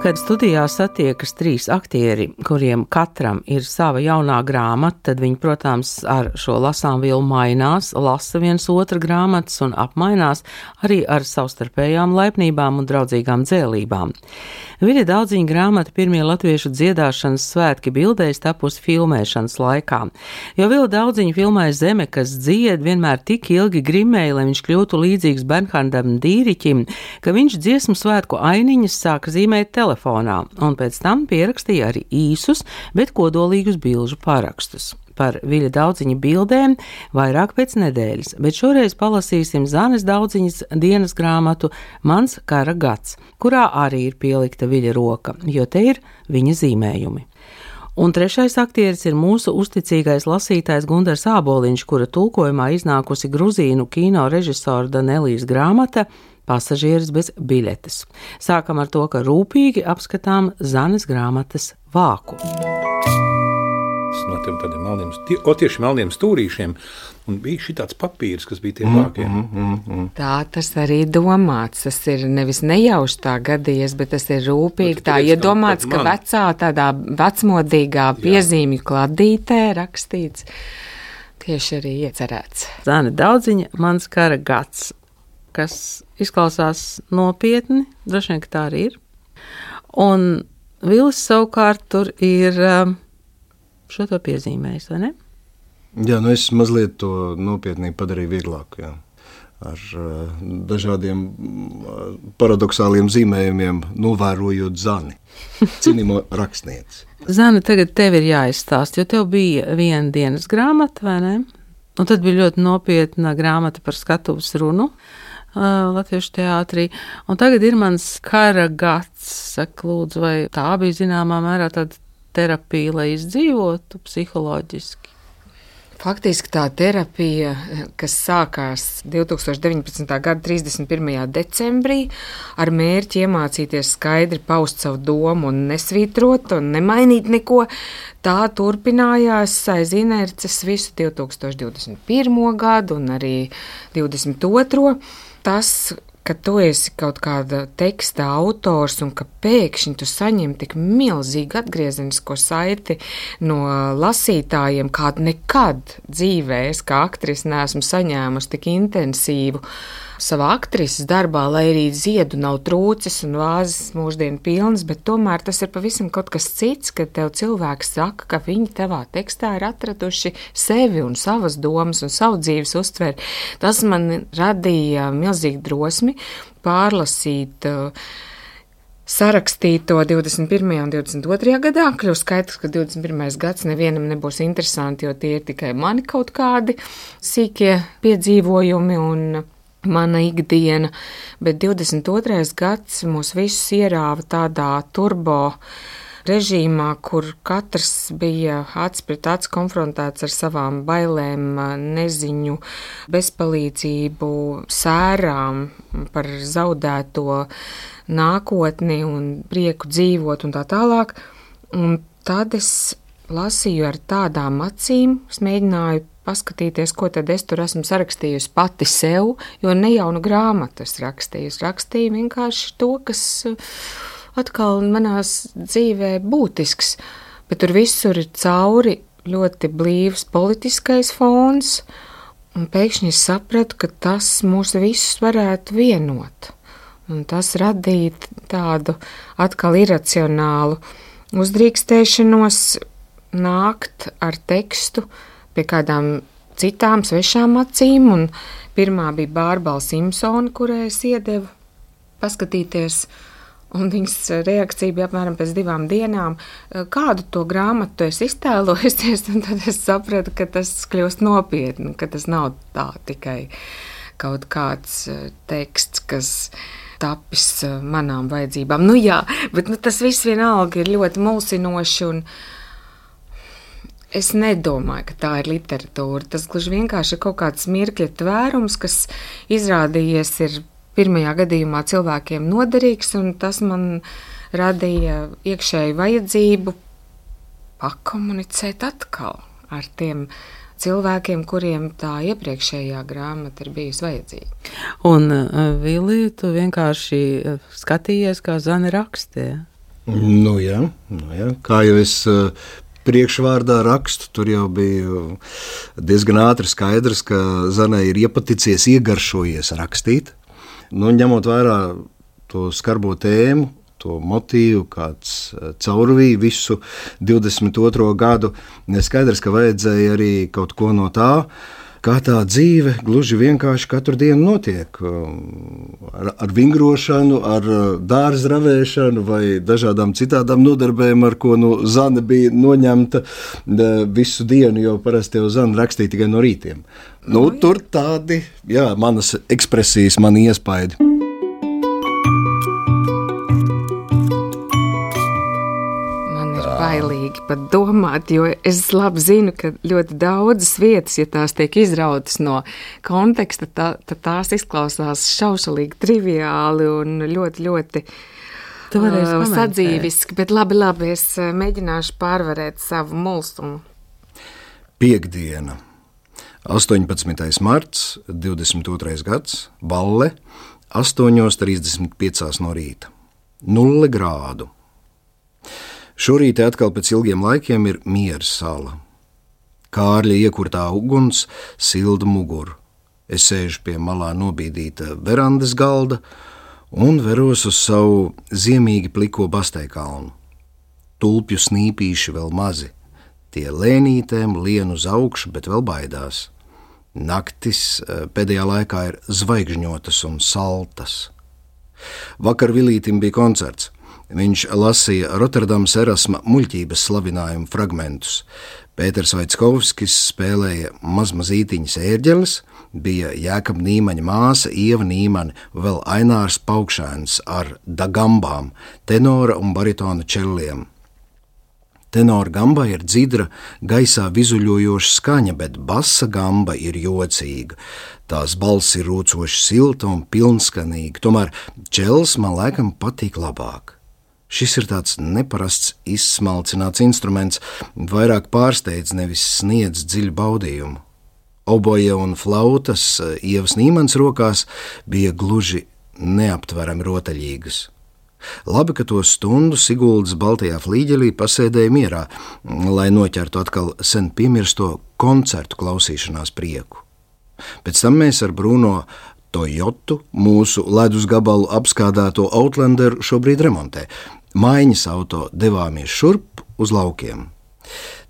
Kad studijā satiekas trīs aktieri, kuriem katram ir sava jaunā grāmata, tad viņi, protams, ar šo lasām vielu mainās, lasa viens otru grāmatas un apmainās arī ar savstarpējām laipnībām un draudzīgām dzēlībām. Viņa daudziņa grāmata pirmie latviešu dziedāšanas svētki bildēs tapusi filmēšanas laikā, jo vēl daudziņa filmēja zeme, kas dzied, vienmēr tik ilgi grimēja, lai viņš kļūtu līdzīgs Bernhardam Dīriķim, ka viņš dziesmu svētku ainiņas sāka zīmēt telefonu telefonā, un pēc tam pierakstīja arī īsus, bet kodolīgus bilžu parakstus. Par viļa daudziņa bildēm vairāk pēc nedēļas, bet šoreiz palasīsim Zanes daudziņas dienas grāmatu Mans kara gads, kurā arī ir pielikta viļa roka, jo te ir viņa zīmējumi. Un trešais aktieris ir mūsu uzticīgais lasītājs Gunārs Āboliņš, kura tulkojumā iznākusi gruzīnu kino režisora Danelijas grāmata pasažieris bez biļetes. Sākam ar to, ka rūpīgi apskatām Zanes grāmatas vāku. No tiem tādiem melniem, tie, o, tieši melniem stūrīšiem. Un bija šī tāds papīrs, kas bija tie mm, vākie. Mm, mm, mm. Tā tas arī domāts. Tas ir nevis nejauši tā gadījies, bet tas ir rūpīgi tā iedomāts, ka vecā tādā vecmodīgā piezīmju kladītē rakstīts. Tieši arī iecerēts. Zana Daudziņa, mans kara gads kas izklausās nopietni, droši vien, tā arī ir. Un Vils savukārt tur ir um, šo to piezīmējis, vai ne? Jā, nu es mazliet to nopietnīgi padarīju vieglāku. Jā. Ar uh, dažādiem uh, paradoxāliem zīmējumiem, novērojot zani, cinimo rakstnieci. Zana, tagad tev ir jāizstāsta, jo tev bija viena dienas grāmata, vai ne? Un tad bija ļoti nopietna grāmata par skatuves runu. Uh, Latviešu teātrī. Un tagad ir mans kara gads. Saka, lūdzu, vai tā bija zināmā mērā tāda terapija, lai izdzīvotu psiholoģiski? Faktiski tā terapija, kas sākās 2019. gada 31. decembrī, ar mērķi iemācīties skaidri paust savu domu un nesvītrot un nemainīt neko, tā turpinājās aiz inerces visu 2021. gadu un arī 2022 tas, ka tu esi kaut kāda teksta autors un ka pēkšņi tu saņem tik milzīgu atgriezenisko saiti no lasītājiem, kādu nekad dzīvē es kā aktris neesmu saņēmusi tik intensīvu savā aktrises darbā, lai arī ziedu nav trūcis un vāzes mūždienu pilnas, bet tomēr tas ir pavisam kaut kas cits, kad tev cilvēks saka, ka viņi tavā tekstā ir atraduši sevi un savas domas un savu dzīves uztveri. Tas man radīja milzīgu drosmi pārlasīt. Uh, sarakstīto 21. un 22. gadā. Kļūst skaidrs, ka 21. gads nevienam nebūs interesanti, jo tie ir tikai mani kaut kādi sīkie piedzīvojumi un mana ikdiena, bet 22. gads mūs visus ierāva tādā turbo režīmā, kur katrs bija acs pret acs konfrontēts ar savām bailēm, neziņu, bezpalīdzību, sērām par zaudēto nākotni un prieku dzīvot un tā tālāk. Un tad es lasīju ar tādām acīm, es mēģināju paskatīties, ko tad es tur esmu sarakstījusi pati sev, jo ne jaunu grāmatu es rakstīju. Es rakstīju vienkārši to, kas uh, atkal manās dzīvē būtisks, bet tur visur ir cauri ļoti blīvs politiskais fons, un pēkšņi es sapratu, ka tas mūs visus varētu vienot. Un tas radīja tādu atkal iracionālu uzdrīkstēšanos nākt ar tekstu, pie kādām citām svešām acīm. Un pirmā bija Bārbara Simpsona, kurai es iedevu paskatīties. Un viņas reakcija bija apmēram pēc divām dienām, kādu to grāmatu es iztēlojusies. Tad es sapratu, ka tas kļūst nopietni, ka tas nav tā tikai kaut kāds eh, teksts, kas tapis eh, manām vajadzībām. Nu jā, bet nu, tas viss vienalga ir ļoti mulsinoši. Un, uh, Es nedomāju, ka tā ir literatūra. Tas gluži vienkārši ir kaut kāds mirkļa tvērums, kas izrādījies ir pirmajā gadījumā cilvēkiem noderīgs, un tas man radīja iekšēju vajadzību pakomunicēt atkal ar tiem cilvēkiem, kuriem tā iepriekšējā grāmata ir bijusi vajadzīga. Un, uh, Vili, tu vienkārši uh, skatījies, kā Zana rakstīja. Nu, jā, nu, jā. Kā jau es uh, priekšvārdā rakstu, tur jau bija diezgan ātri skaidrs, ka Zanai ir iepaticies, iegaršojies rakstīt. Nu, ņemot vērā to skarbo tēmu, to motīvu, kāds eh, caurvīja visu 22. gadu. Neskaidrs, ka vajadzēja arī kaut ko no tā. Kā tā dzīve gluži vienkārši katru dienu notiek. Ar, ar vingrošanu, ar uh, dārza ravēšanu vai dažādām citām nodarbēm, ar ko nu, zana bija noņemta visu dienu, jo parasti jau zana rakstīja tikai no rītiem. Nu, nu tur tādi, jā, manas ekspresijas, mani iespaidi. bailīgi pat domāt, jo es labi zinu, ka ļoti daudzas vietas, ja tās tiek izrautas no konteksta, tā, tad tās izklausās šaušalīgi triviāli un ļoti, ļoti. Uh, sadzīviski, bet labi, labi, es mēģināšu pārvarēt savu mulsumu. Piektdiena, 18. marts, 22. gads, Balle, 8.35 no rīta. Nulle grādu. Šorīt atkal pēc ilgiem laikiem ir miera sala. Kārļa iekurtā uguns silda muguru. Es sēžu pie malā nobīdīta verandas galda un veros uz savu ziemīgi pliko basteikalnu. Tulpju snīpīši vēl mazi, tie lēnītēm lien uz augšu, bet vēl baidās. Naktis eh, pēdējā laikā ir zvaigžņotas un saltas. Vakar Vilītam bija koncerts. Viņš lasīja Rotterdamas erasma muļķības slavinājumu fragmentus. Pēters Vaitskovskis spēlēja mazmazītiņas ērģeles, bija Jēkab Nīmaņa māsa Ieva Nīmani, vēl Ainārs Paukšēns ar dagambām, tenora un baritona čelliem. Tenora gamba ir dzidra, gaisā vizuļojoša skaņa, bet basa gamba ir jocīga. Tās balss ir rūcoši silta un pilnskanīga, tomēr čels man laikam patīk labāk. Šis ir tāds neparasts, izsmalcināts instruments, vairāk pārsteidz, nevis sniedz dziļu baudījumu. Oboja un flautas eh, ievas nīmans rokās bija gluži neaptverami rotaļīgas. Labi, ka to stundu Siguldas Baltajā flīģelī pasēdēja mierā, lai noķertu atkal sen piemirsto koncertu klausīšanās prieku. Pēc tam mēs ar Bruno Toyotu, mūsu ledus gabalu apskādāto Outlanderu, šobrīd remontē maiņas auto devāmies šurp uz laukiem.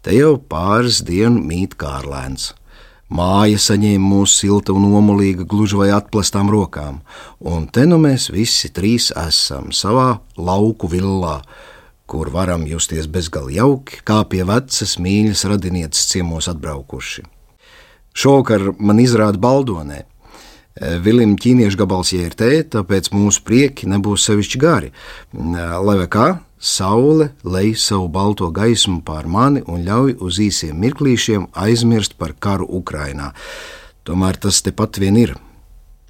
Te jau pāris dienu mīt kārlēns. Māja saņēma mūsu silta un omulīga, gluži vai atplestām rokām, un te nu mēs visi trīs esam savā lauku villā, kur varam justies bezgalīgi jauki, kā pie vecas mīļas radinieces ciemos atbraukuši. Šovakar man izrāda Baldonē, Vilim ķīniešu gabals jērtē, tāpēc mūsu prieki nebūs sevišķi gari. Lai vai kā, saule lej savu balto gaismu pār mani un ļauj uz īsiem mirklīšiem aizmirst par karu Ukrainā. Tomēr tas tepat vien ir.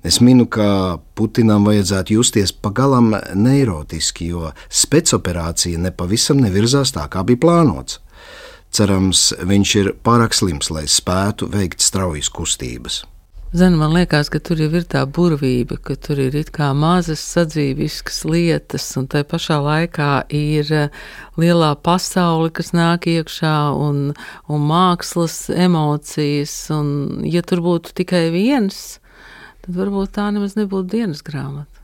Es minu, ka Putinam vajadzētu justies pagalam neirotiski, jo spēcoperācija nepavisam nevirzās tā, kā bija plānots. Cerams, viņš ir pārāk slims, lai spētu veikt straujas kustības. Zinu, man liekas, ka tur jau ir tā burvība, ka tur ir it kā mazas sadzīviskas lietas, un tai pašā laikā ir eh, lielā pasaule, kas nāk iekšā, un, un mākslas emocijas, un ja tur būtu tikai viens, tad varbūt tā nemaz nebūtu dienas grāmata.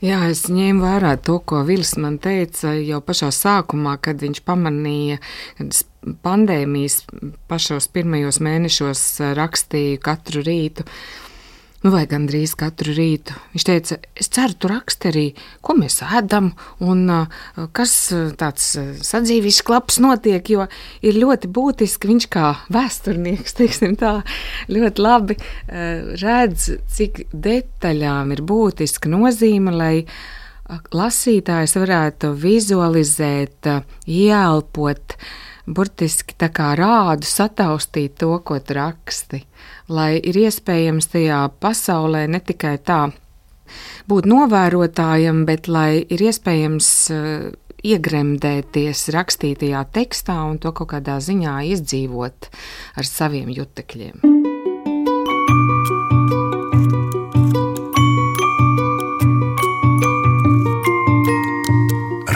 Jā, es ņēmu vērā to, ko Vils man teica jau pašā sākumā, kad viņš pamanīja, kad pandēmijas pašos pirmajos mēnešos rakstīju katru rītu nu, vai gandrīz katru rītu. Viņš teica, es ceru, tu raksti arī, ko mēs ēdam un kas tāds sadzīvis klaps notiek, jo ir ļoti būtiski, viņš kā vēsturnieks, teiksim tā, ļoti labi redz, cik detaļām ir būtiska nozīme, lai lasītājs varētu vizualizēt, ieelpot, burtiski tā kā rādu sataustīt to, ko tu raksti lai ir iespējams tajā pasaulē ne tikai tā būt novērotājam, bet lai ir iespējams uh, iegremdēties rakstītajā tekstā un to kaut kādā ziņā izdzīvot ar saviem jutekļiem.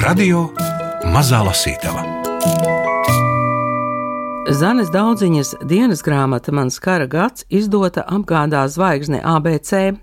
Radio Mazā Lasītava. Zanes daudziņas dienas grāmata Mans kara gads izdota apgādā zvaigzne ABC.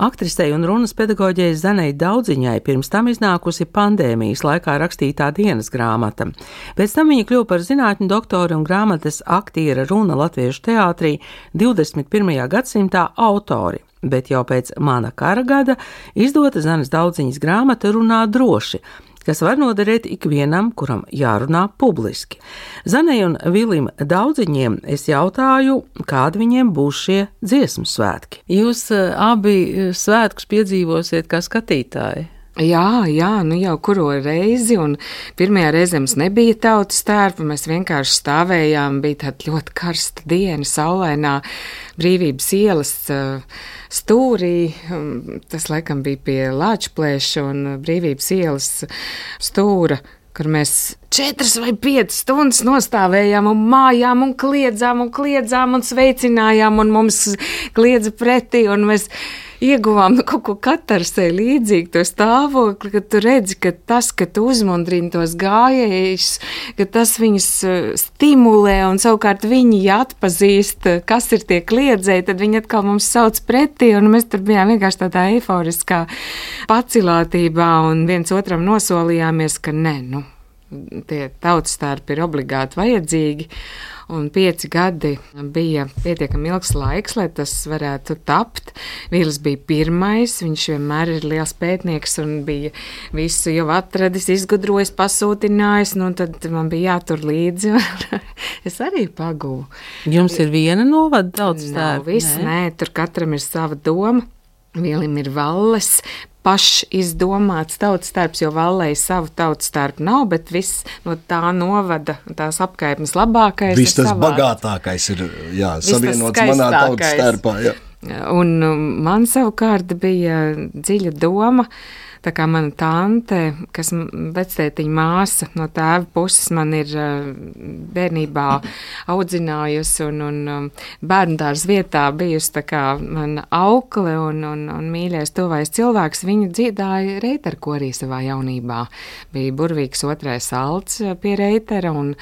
Aktrisei un runas pedagoģijai Zanei Daudziņai pirms tam iznākusi pandēmijas laikā rakstītā dienas grāmata. Pēc tam viņa kļuva par zinātņu doktoru un grāmatas aktiera runa Latviešu teātrī 21. gadsimtā autori bet jau pēc mana kara gada izdota Zanes Daudziņas grāmata Runā droši, kas var noderēt ikvienam, kuram jārunā publiski. Zanei un Vilim daudziņiem es jautāju, kādi viņiem būs šie dziesmu svētki. Jūs uh, abi eh, svētkus piedzīvosiet kā skatītāji. Jā, jā, nu jau kuru reizi, un pirmajā reizē mums nebija tautas tērpa, mēs vienkārši stāvējām, bija tāda ļoti karsta diena, saulainā brīvības ielas stūrī, tas laikam bija pie Lāčplēša un brīvības ielas stūra kur mēs četras vai piecas stundas nostājām un mājām, un kliedzām, un kliedzām, un sveicinājām, un mums kliedza pretī. Mēs ieguvām nu, kaut ko katarsē līdzīgu, to stāvokli, ka tu redzi, ka tas, ka tu uzmundrini tos gājējus, ka tas viņus eh, stimulē, un savukārt viņi atpazīst, kas ir tie kliedzēji, tad viņi atkal mums sauc pretī, un mēs tur bijām vienkārši tādā eiforiskā pacilātībā, un viens otram nosolījāmies, ka nē, nu, tie tautas starpi ir obligāti vajadzīgi. Un pieci gadi bija pietiekami ilgs laiks, lai tas varētu tapt. Vīls bija pirmais, viņš vienmēr ir liels pētnieks un bija visu jau atradis, izgudrojis, pasūtinājis. Nu, tad man bija jātur līdzi. es arī pagūvu. Jums ir viena novada tautas tērpa? Viss, nē? nē, tur katram ir sava doma. Vielim ir valles, pašizdomāts tautas starps, jo vallei savu tautas starpu nav, bet viss no tā novada, tās apkaipnes labākais. Viss tas savāds. bagātākais ir jā, savienots manā tautas starpā. Jā. Un um, man savukārt bija dziļa doma. Tā kā mana tante, kas vecētiņa māsa no tēva puses man ir bērnībā audzinājusi un, un um, bērnu dārza vietā bijusi tā kā mana aukle un, un, un mīļais tuvais cilvēks, viņa dziedāja reiterkorī savā jaunībā. Bija burvīgs otrais alts pie reitera un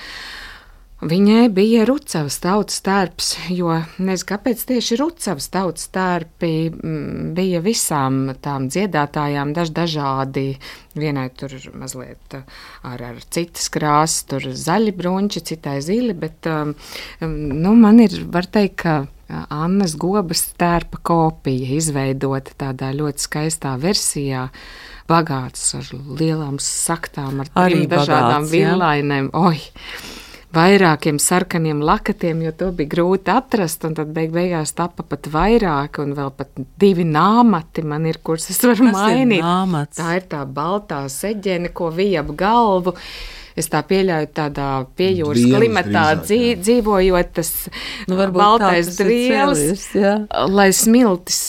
Viņai bija Rucavas tautas tērps, jo nezinu, kāpēc tieši Rucavas tautas tērpi mm, bija visām tām dziedātājām daž dažādi. Vienai tur mazliet ar, ar citas krāsas, tur zaļi brunči, citai zili, bet um, nu, man ir, var teikt, ka Annas Gobas tērpa kopija izveidota tādā ļoti skaistā versijā bagāts ar lielām saktām, ar trim dažādām villainēm. Oi! Vairākiem sarkaniem lakatiem, jo to bija grūti atrast. Tad beig beigās tapa pat vairāk, un vēl pat divi nāmati man ir, kurus es varu Kas mainīt. Ir tā ir tā baltā seģene, ko vija ap galvu. Es tā pieļauju, tādā piejūras Dvielas klimatā drīzāk, jā. dzīvojot, tas nu, baltais drielis, lai smiltis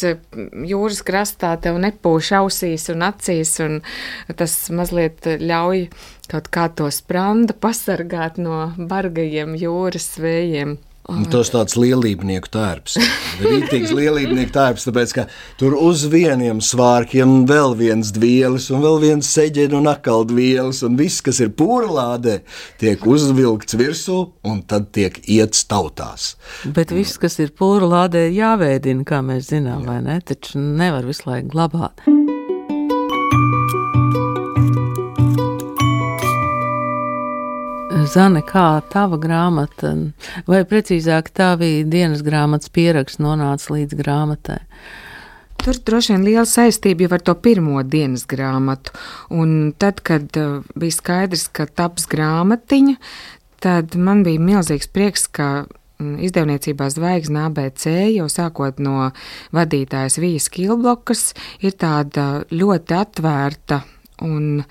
jūras krastā tev nepūš ausīs un acīs, un tas mazliet ļauj kaut kā to sprandu pasargāt no bargajiem jūras vējiem. Un tas tāds lielībnieku tērps. Rītīgs lielībnieku tērps, tāpēc, ka tur uz vieniem svārkiem vēl viens dvielis, un vēl viens seģeņu un akal dvielis, un viss, kas ir pūrlādē, tiek uzvilkts virsū, un tad tiek iets tautās. Bet viss, kas ir pūrlādē, jāveidina, kā mēs zinām, Jā. vai ne? Taču nevar visu laiku glabāt. Zane, kā tava grāmata, vai precīzāk tavi dienas grāmatas pieraksts nonāca līdz grāmatai? Tur droši vien liela saistība jau ar to pirmo dienas grāmatu. Un tad, kad uh, bija skaidrs, ka taps grāmatiņa, tad man bija milzīgs prieks, ka mm, izdevniecībā Zvaigznes ABC, jau sākot no vadītājas Vijas Kilblokas, ir tāda ļoti atvērta un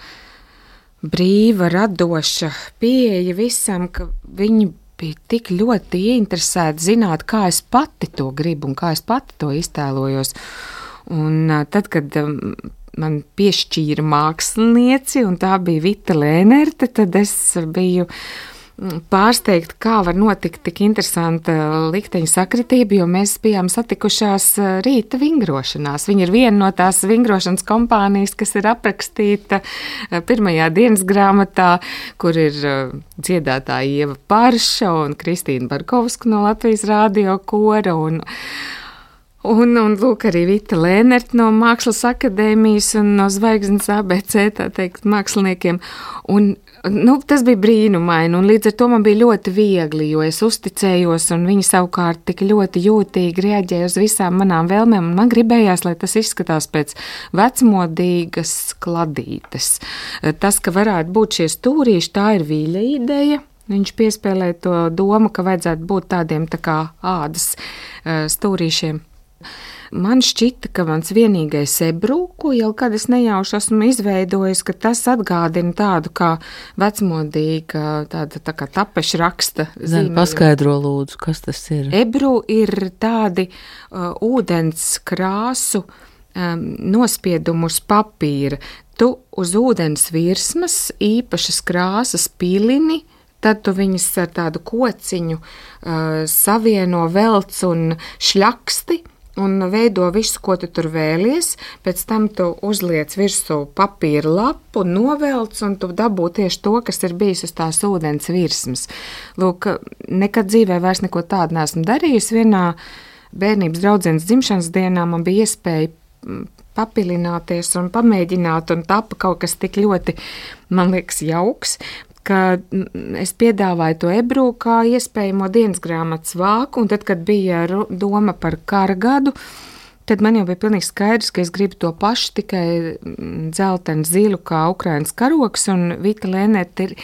brīva, radoša pieeja visam, ka viņi bija tik ļoti ieinteresēti zināt, kā es pati to gribu un kā es pati to iztēlojos. Un tad, kad man piešķīra mākslinieci, un tā bija Vita Lēnerte, tad es biju pārsteigta, kā var notikt tik interesanta likteņa sakritība, jo mēs bijām satikušās eh, rīta vingrošanās. Viņa ir viena no tās vingrošanas kompānijas, kas ir aprakstīta eh, pirmajā dienas grāmatā, kur ir eh, dziedātāja Ieva Parša un Kristīna Barkovska no Latvijas rādio kora. Un, Un, un lūk, arī Vita Lēnert no Mākslas akadēmijas un no Zvaigznes ABC, tā teikt, māksliniekiem. Un, nu, tas bija brīnumaini, un līdz ar to man bija ļoti viegli, jo es uzticējos, un viņi savukārt tik ļoti jūtīgi reaģēja uz visām manām vēlmēm, man gribējās, lai tas izskatās pēc vecmodīgas kladītes. Tas, ka varētu būt šie stūrīši, tā ir vīļa ideja. Viņš piespēlē to domu, ka vajadzētu būt tādiem tā kā ādas stūrīšiem. Man šķita, ka mans vienīgais ebru, ko jau kad es nejauši esmu izveidojis, ka tas atgādina tādu kā vecmodīga, tāda tā kā tapeša raksta. Zem, paskaidro lūdzu, kas tas ir. Ebru ir tādi uh, ūdens krāsu um, nospiedumi uz papīra. Tu uz ūdens virsmas īpašas krāsas pilini, tad tu viņus ar tādu kociņu uh, savieno velc un šļaksti un veido visu, ko tu tur vēlies. Pēc tam tu uzliec virsū papīra lapu, novelc, un tu dabū tieši to, kas ir bijis uz tās ūdens virsmas. Lūk, nekad dzīvē vairs neko tādu neesmu darījusi. Vienā bērnības draudzenes dzimšanas dienā man bija iespēja mm, papilināties un pamēģināt, un tapa kaut kas tik ļoti, man liekas, jauks ka es piedāvāju to ebru kā iespējamo dienas grāmatas vāku, un tad, kad bija doma par kara gadu, tad man jau bija pilnīgi skaidrs, ka es gribu to pašu, tikai dzeltenu zilu kā Ukrainas karoks, un Vita Lēnēta ir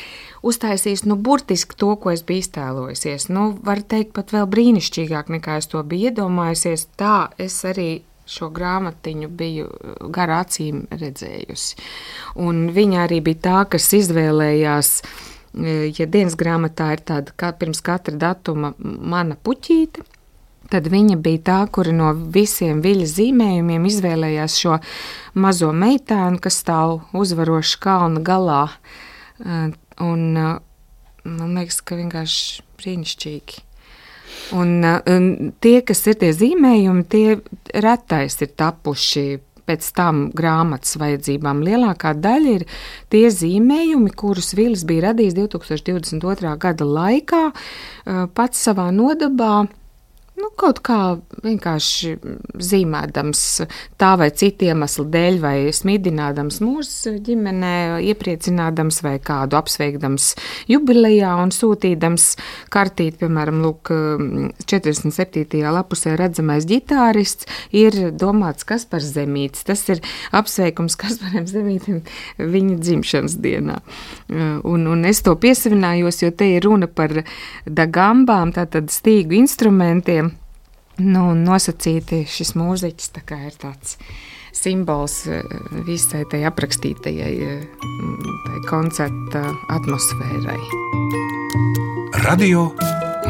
uztaisījis, nu, burtiski to, ko es biju iztēlojusies. Nu, var teikt, pat vēl brīnišķīgāk nekā es to biju iedomājusies. Tā es arī šo grāmatiņu biju uh, garā acīm redzējusi. Un viņa arī bija tā, kas izvēlējās. Uh, ja dienas grāmatā ir tāda, kā pirms katra datuma, mana puķīte, tad viņa bija tā, kura no visiem viļņa zīmējumiem izvēlējās šo mazo meitēnu, kas stāv uzvarošu kalna galā. Uh, un man liekas, ka vienkārši brīnišķīgi. Un, un tie, kas ir tie zīmējumi, tie retais ir tapuši pēc tam grāmatas vajadzībām. Lielākā daļa ir tie zīmējumi, kurus Vīls bija radījis 2022. gada laikā, pats savā nodabā Nu, kaut kā vienkārši zīmēdams tā vai citu iemeslu dēļ, vai smidinādams mūsu ģimenē, iepriecinādams vai kādu apsveikdams jubilejā un sūtīdams kartīt, piemēram, lūk, 47. lapusē redzamais ģitārists, ir domāts Kaspars Zemītis. Tas ir apsveikums Kasparam Zemītim viņa dzimšanas dienā. Un, un es to piesavinājos, jo te ir runa par dagambām, tātad stīgu instrumentiem nu, nosacīti šis mūziķis ir tāds simbols eh, visai tai aprakstītajai eh, tai koncerta atmosfērai. Radio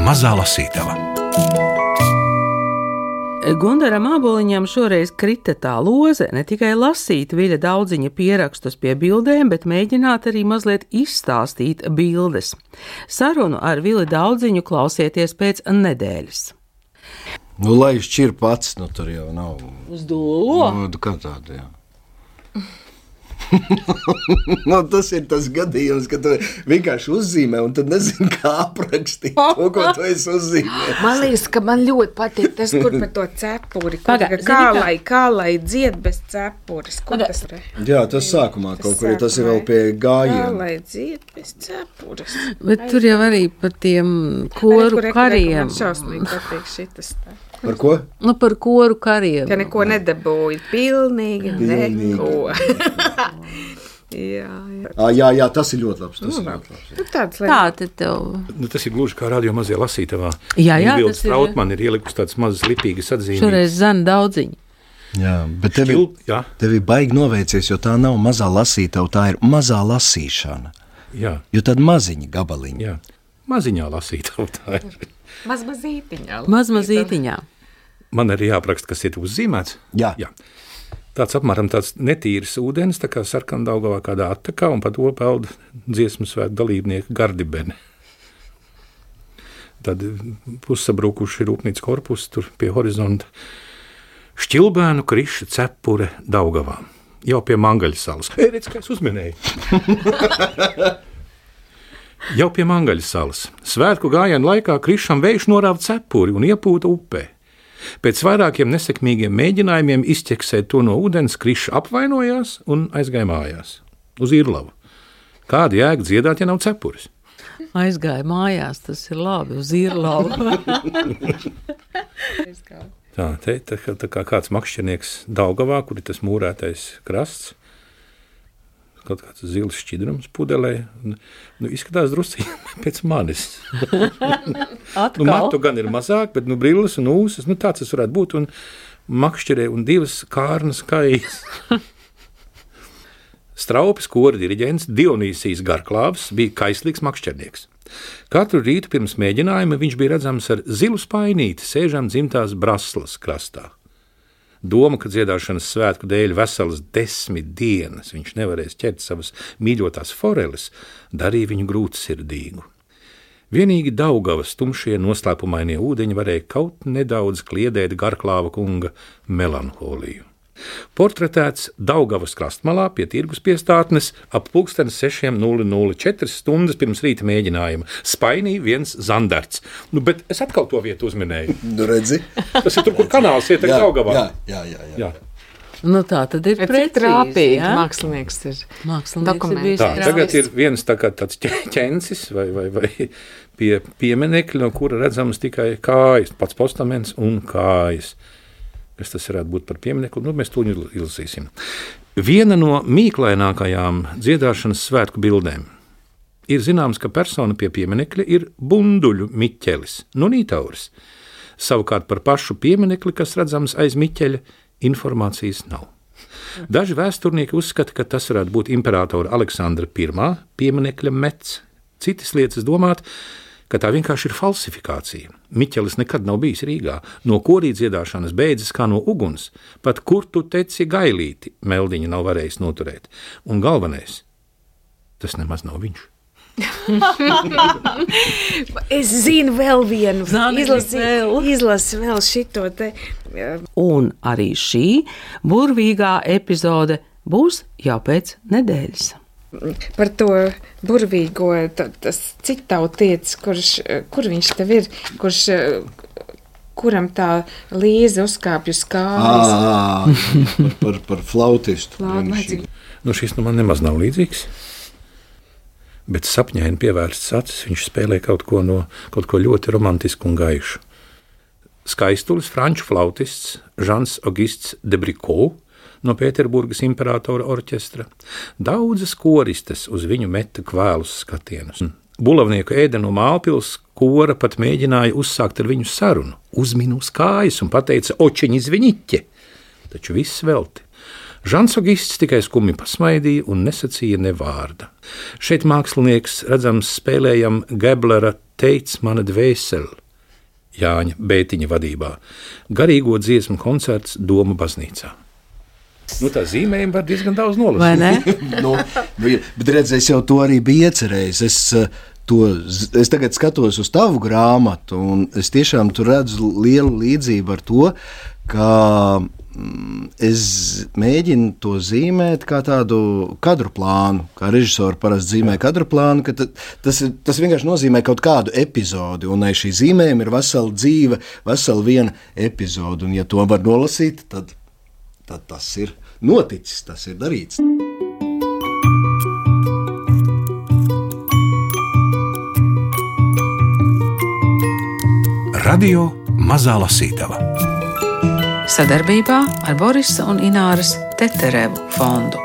Mazā Lasītava. Gundaram Aboliņam šoreiz krita tā loze ne tikai lasīt viļa daudziņa pierakstus pie bildēm, bet mēģināt arī mazliet izstāstīt bildes. Sarunu ar Vili daudziņu klausieties pēc nedēļas. Nu, lai šķir pats, nu tur jau nav. Uz dūlo? Nu, kā tāda, jā. No, nu, tas ir tas gadījums, kad tu vienkārši uzzīmē, un tad nezini, kā aprakstīt to, ko tu esi uzzīmējis. Man liekas, ka man ļoti patīk tas, kur par to cepuri. Paga, kā, kā, lai, kā lai dzied bez cepuras? Paga. Tas ir? Jā, tas sākumā kaut kur, tas ir vēl pie gājiem. Kā lai dzied bez cepuras? Bet tur jau arī par tiem koru kariem. Man šausmīgi patīk šitas tā. Par ko? Nu, par koru kariem. Ka neko nedabūju. Pilnīgi, Pilnīgi. neko. Jā, jā. À, jā, jā, tas ir ļoti labs. Tas, nu, ļoti labs, nu, tāds, lai... Tā, tev... nu, tas ir gluži kā radio mazajā lasītavā. Jā, jā tas ir. Trautman ir ielikusi tādas mazas lipīgas atzīmes. Šoreiz zana daudziņu. Jā, bet tev, Šķil, jā. tev ir baigi noveicies, jo tā nav mazā lasītava, tā ir mazā lasīšana. Jā. Jo tad maziņa gabaliņa. Jā. Maziņā lasītava tā ir. Mazmazītiņā. Mazmazītiņā. Man arī jāapraksta, kas ir uzzīmēts. Jā. Jā. tāds apmēram tāds netīrs ūdens, tā kā sarkandaugavā kādā attakā, un pa to peld dziesmu svētku dalībnieku gardibeni. Tad pussabrukuši rūpnīcas korpusi tur pie horizonta. Šķilbēnu kriša cepure Daugavā. Jau pie Mangaļas salas. Ei, redz, kā es uzminēju. Jau pie Mangaļas salas. Svētku gājienu laikā krišam vējš norāva cepuri un iepūta upē. Pēc vairākiem nesekmīgiem mēģinājumiem izķeksēt to no ūdens, kriša apvainojās un aizgāja mājās uz īrlavu. Kāda jēga dziedāt, ja nav cepures? Aizgāja mājās, tas ir labi uz īrlavu. Tā, te, tā, tā kā kāds makšķernieks Daugavā, kur ir tas mūrētais krasts, kaut kāds zils šķidrums pudelē, nu, izskatās drusku pēc manis. Nu, matu gan ir mazāk, bet nu, brilles un ūsas, nu, tāds tas varētu būt, un makšķerē un divas kārnas kājas. Straupis kora diriģents Dionīsijas Garklāvs bija kaislīgs makšķernieks. Katru rītu pirms mēģinājuma viņš bija redzams ar zilu spainīti, sēžam dzimtās Braslas krastā. Doma, ka dziedāšanas svētku dēļ veselas desmit dienas viņš nevarēs ķert savas mīļotās foreles, darīja viņu grūtsirdīgu. Vienīgi Daugavas tumšie noslēpumainie ūdeņi varēja kaut nedaudz kliedēt Garklāva kunga melanholiju. Portretēts Daugavas krastmalā pie tirgus piestātnes ap pulksteni 6.004 stundas pirms rīta mēģinājuma. Spainī viens zandarts. Nu, bet es atkal to vietu uzminēju. Nu, redzi? Tas ir tur, kur kanāls iet Jā, Daugavā. jā, jā, jā, jā. Jā. nu, tā tad ir Bet cik precīzi, trāpīgi ja? mākslinieks ir. Mākslinieks ir bijis Tā, tagad ir viens tā kā tāds ķe- ķencis vai, vai, vai pie pieminekļa, no kura redzams tikai kājas, pats postaments un kājas. Kas tas varētu būt par pieminiektu? Nu, mēs to izlasīsim. Viena no mīklainākajām dziedāšanas svētku bildēm ir zināms, ka persona pie pieminiekļa ir bunduļu miķelis, no Nītauras. Savukārt par pašu pieminekli, kas redzams aiz miķeļa, informācijas nav. Daži vēsturnieki uzskata, ka tas varētu būt imperatora Aleksandra I pieminekļa mets. Citas lietas domāt, ka tā vienkārši ir falsifikācija. Miķelis nekad nav bijis Rīgā. No korī dziedāšanas beidzas kā no uguns. Pat kur tu teci gailīti, meldiņa nav varējis noturēt. Un galvenais, tas nemaz nav viņš. Es zinu vēl vienu, Zani, izlasi vēl. šito te. Un arī šī burvīgā epizode būs jau pēc nedēļas. Par to burvīgo, ta- tas cik tautietis, kurš, kur viņš tev ir, kurš, kuram tā līze uzkāpj uz kājas. Par, par, par flautistu. Vajadzīgi. Nu, šis nu man nemaz nav līdzīgs. Bet sapņaini pievērstas acis, viņš spēlē kaut ko, no, kaut ko ļoti romantisku un gaišu. Skaistulis, franču flautists Žants Augusts de Bricot no Pēterburgas imperatora orķestra. Daudzas koristes uz viņu meta kvēlus skatienus. Bulavnieku ēda no Mālpils kora pat mēģināja uzsākt ar viņu sarunu, uzminu uz kājas un teica: Očiņi zviņķi! Taču viss velti. Žants Augusts tikai skumji pasmaidīja un nesacīja ne vārda. Šeit mākslinieks redzams spēlējam Geblera teicis mana dvēseli. Jāņa Bētiņa vadībā. Garīgo dziesmu koncerts Doma baznīcā. Nu, tā zīmējuma var diezgan daudz Vai nolasīt. ne? nu, nu, bet redz, es jau to arī biju iecerējis. Es, eh, to, es tagad skatos uz tavu grāmatu, un es tiešām tur redzu lielu līdzību ar to, ka mm, es mēģinu to zīmēt kā tādu kadru plānu, kā režisori parasti zīmē kadru plānu. ka ta- Tas, ir- tas vienkārši nozīmē kaut kādu epizodi, un aiz šī zīmējuma ir vesela dzīve, vesela viena epizode. Un, ja to var nolasīt, tad, tad tas ir noticis, tas ir darīts. Radio Mazā Lasītava. Sadarbībā ar Borisa un Ināras Teterevu fondu.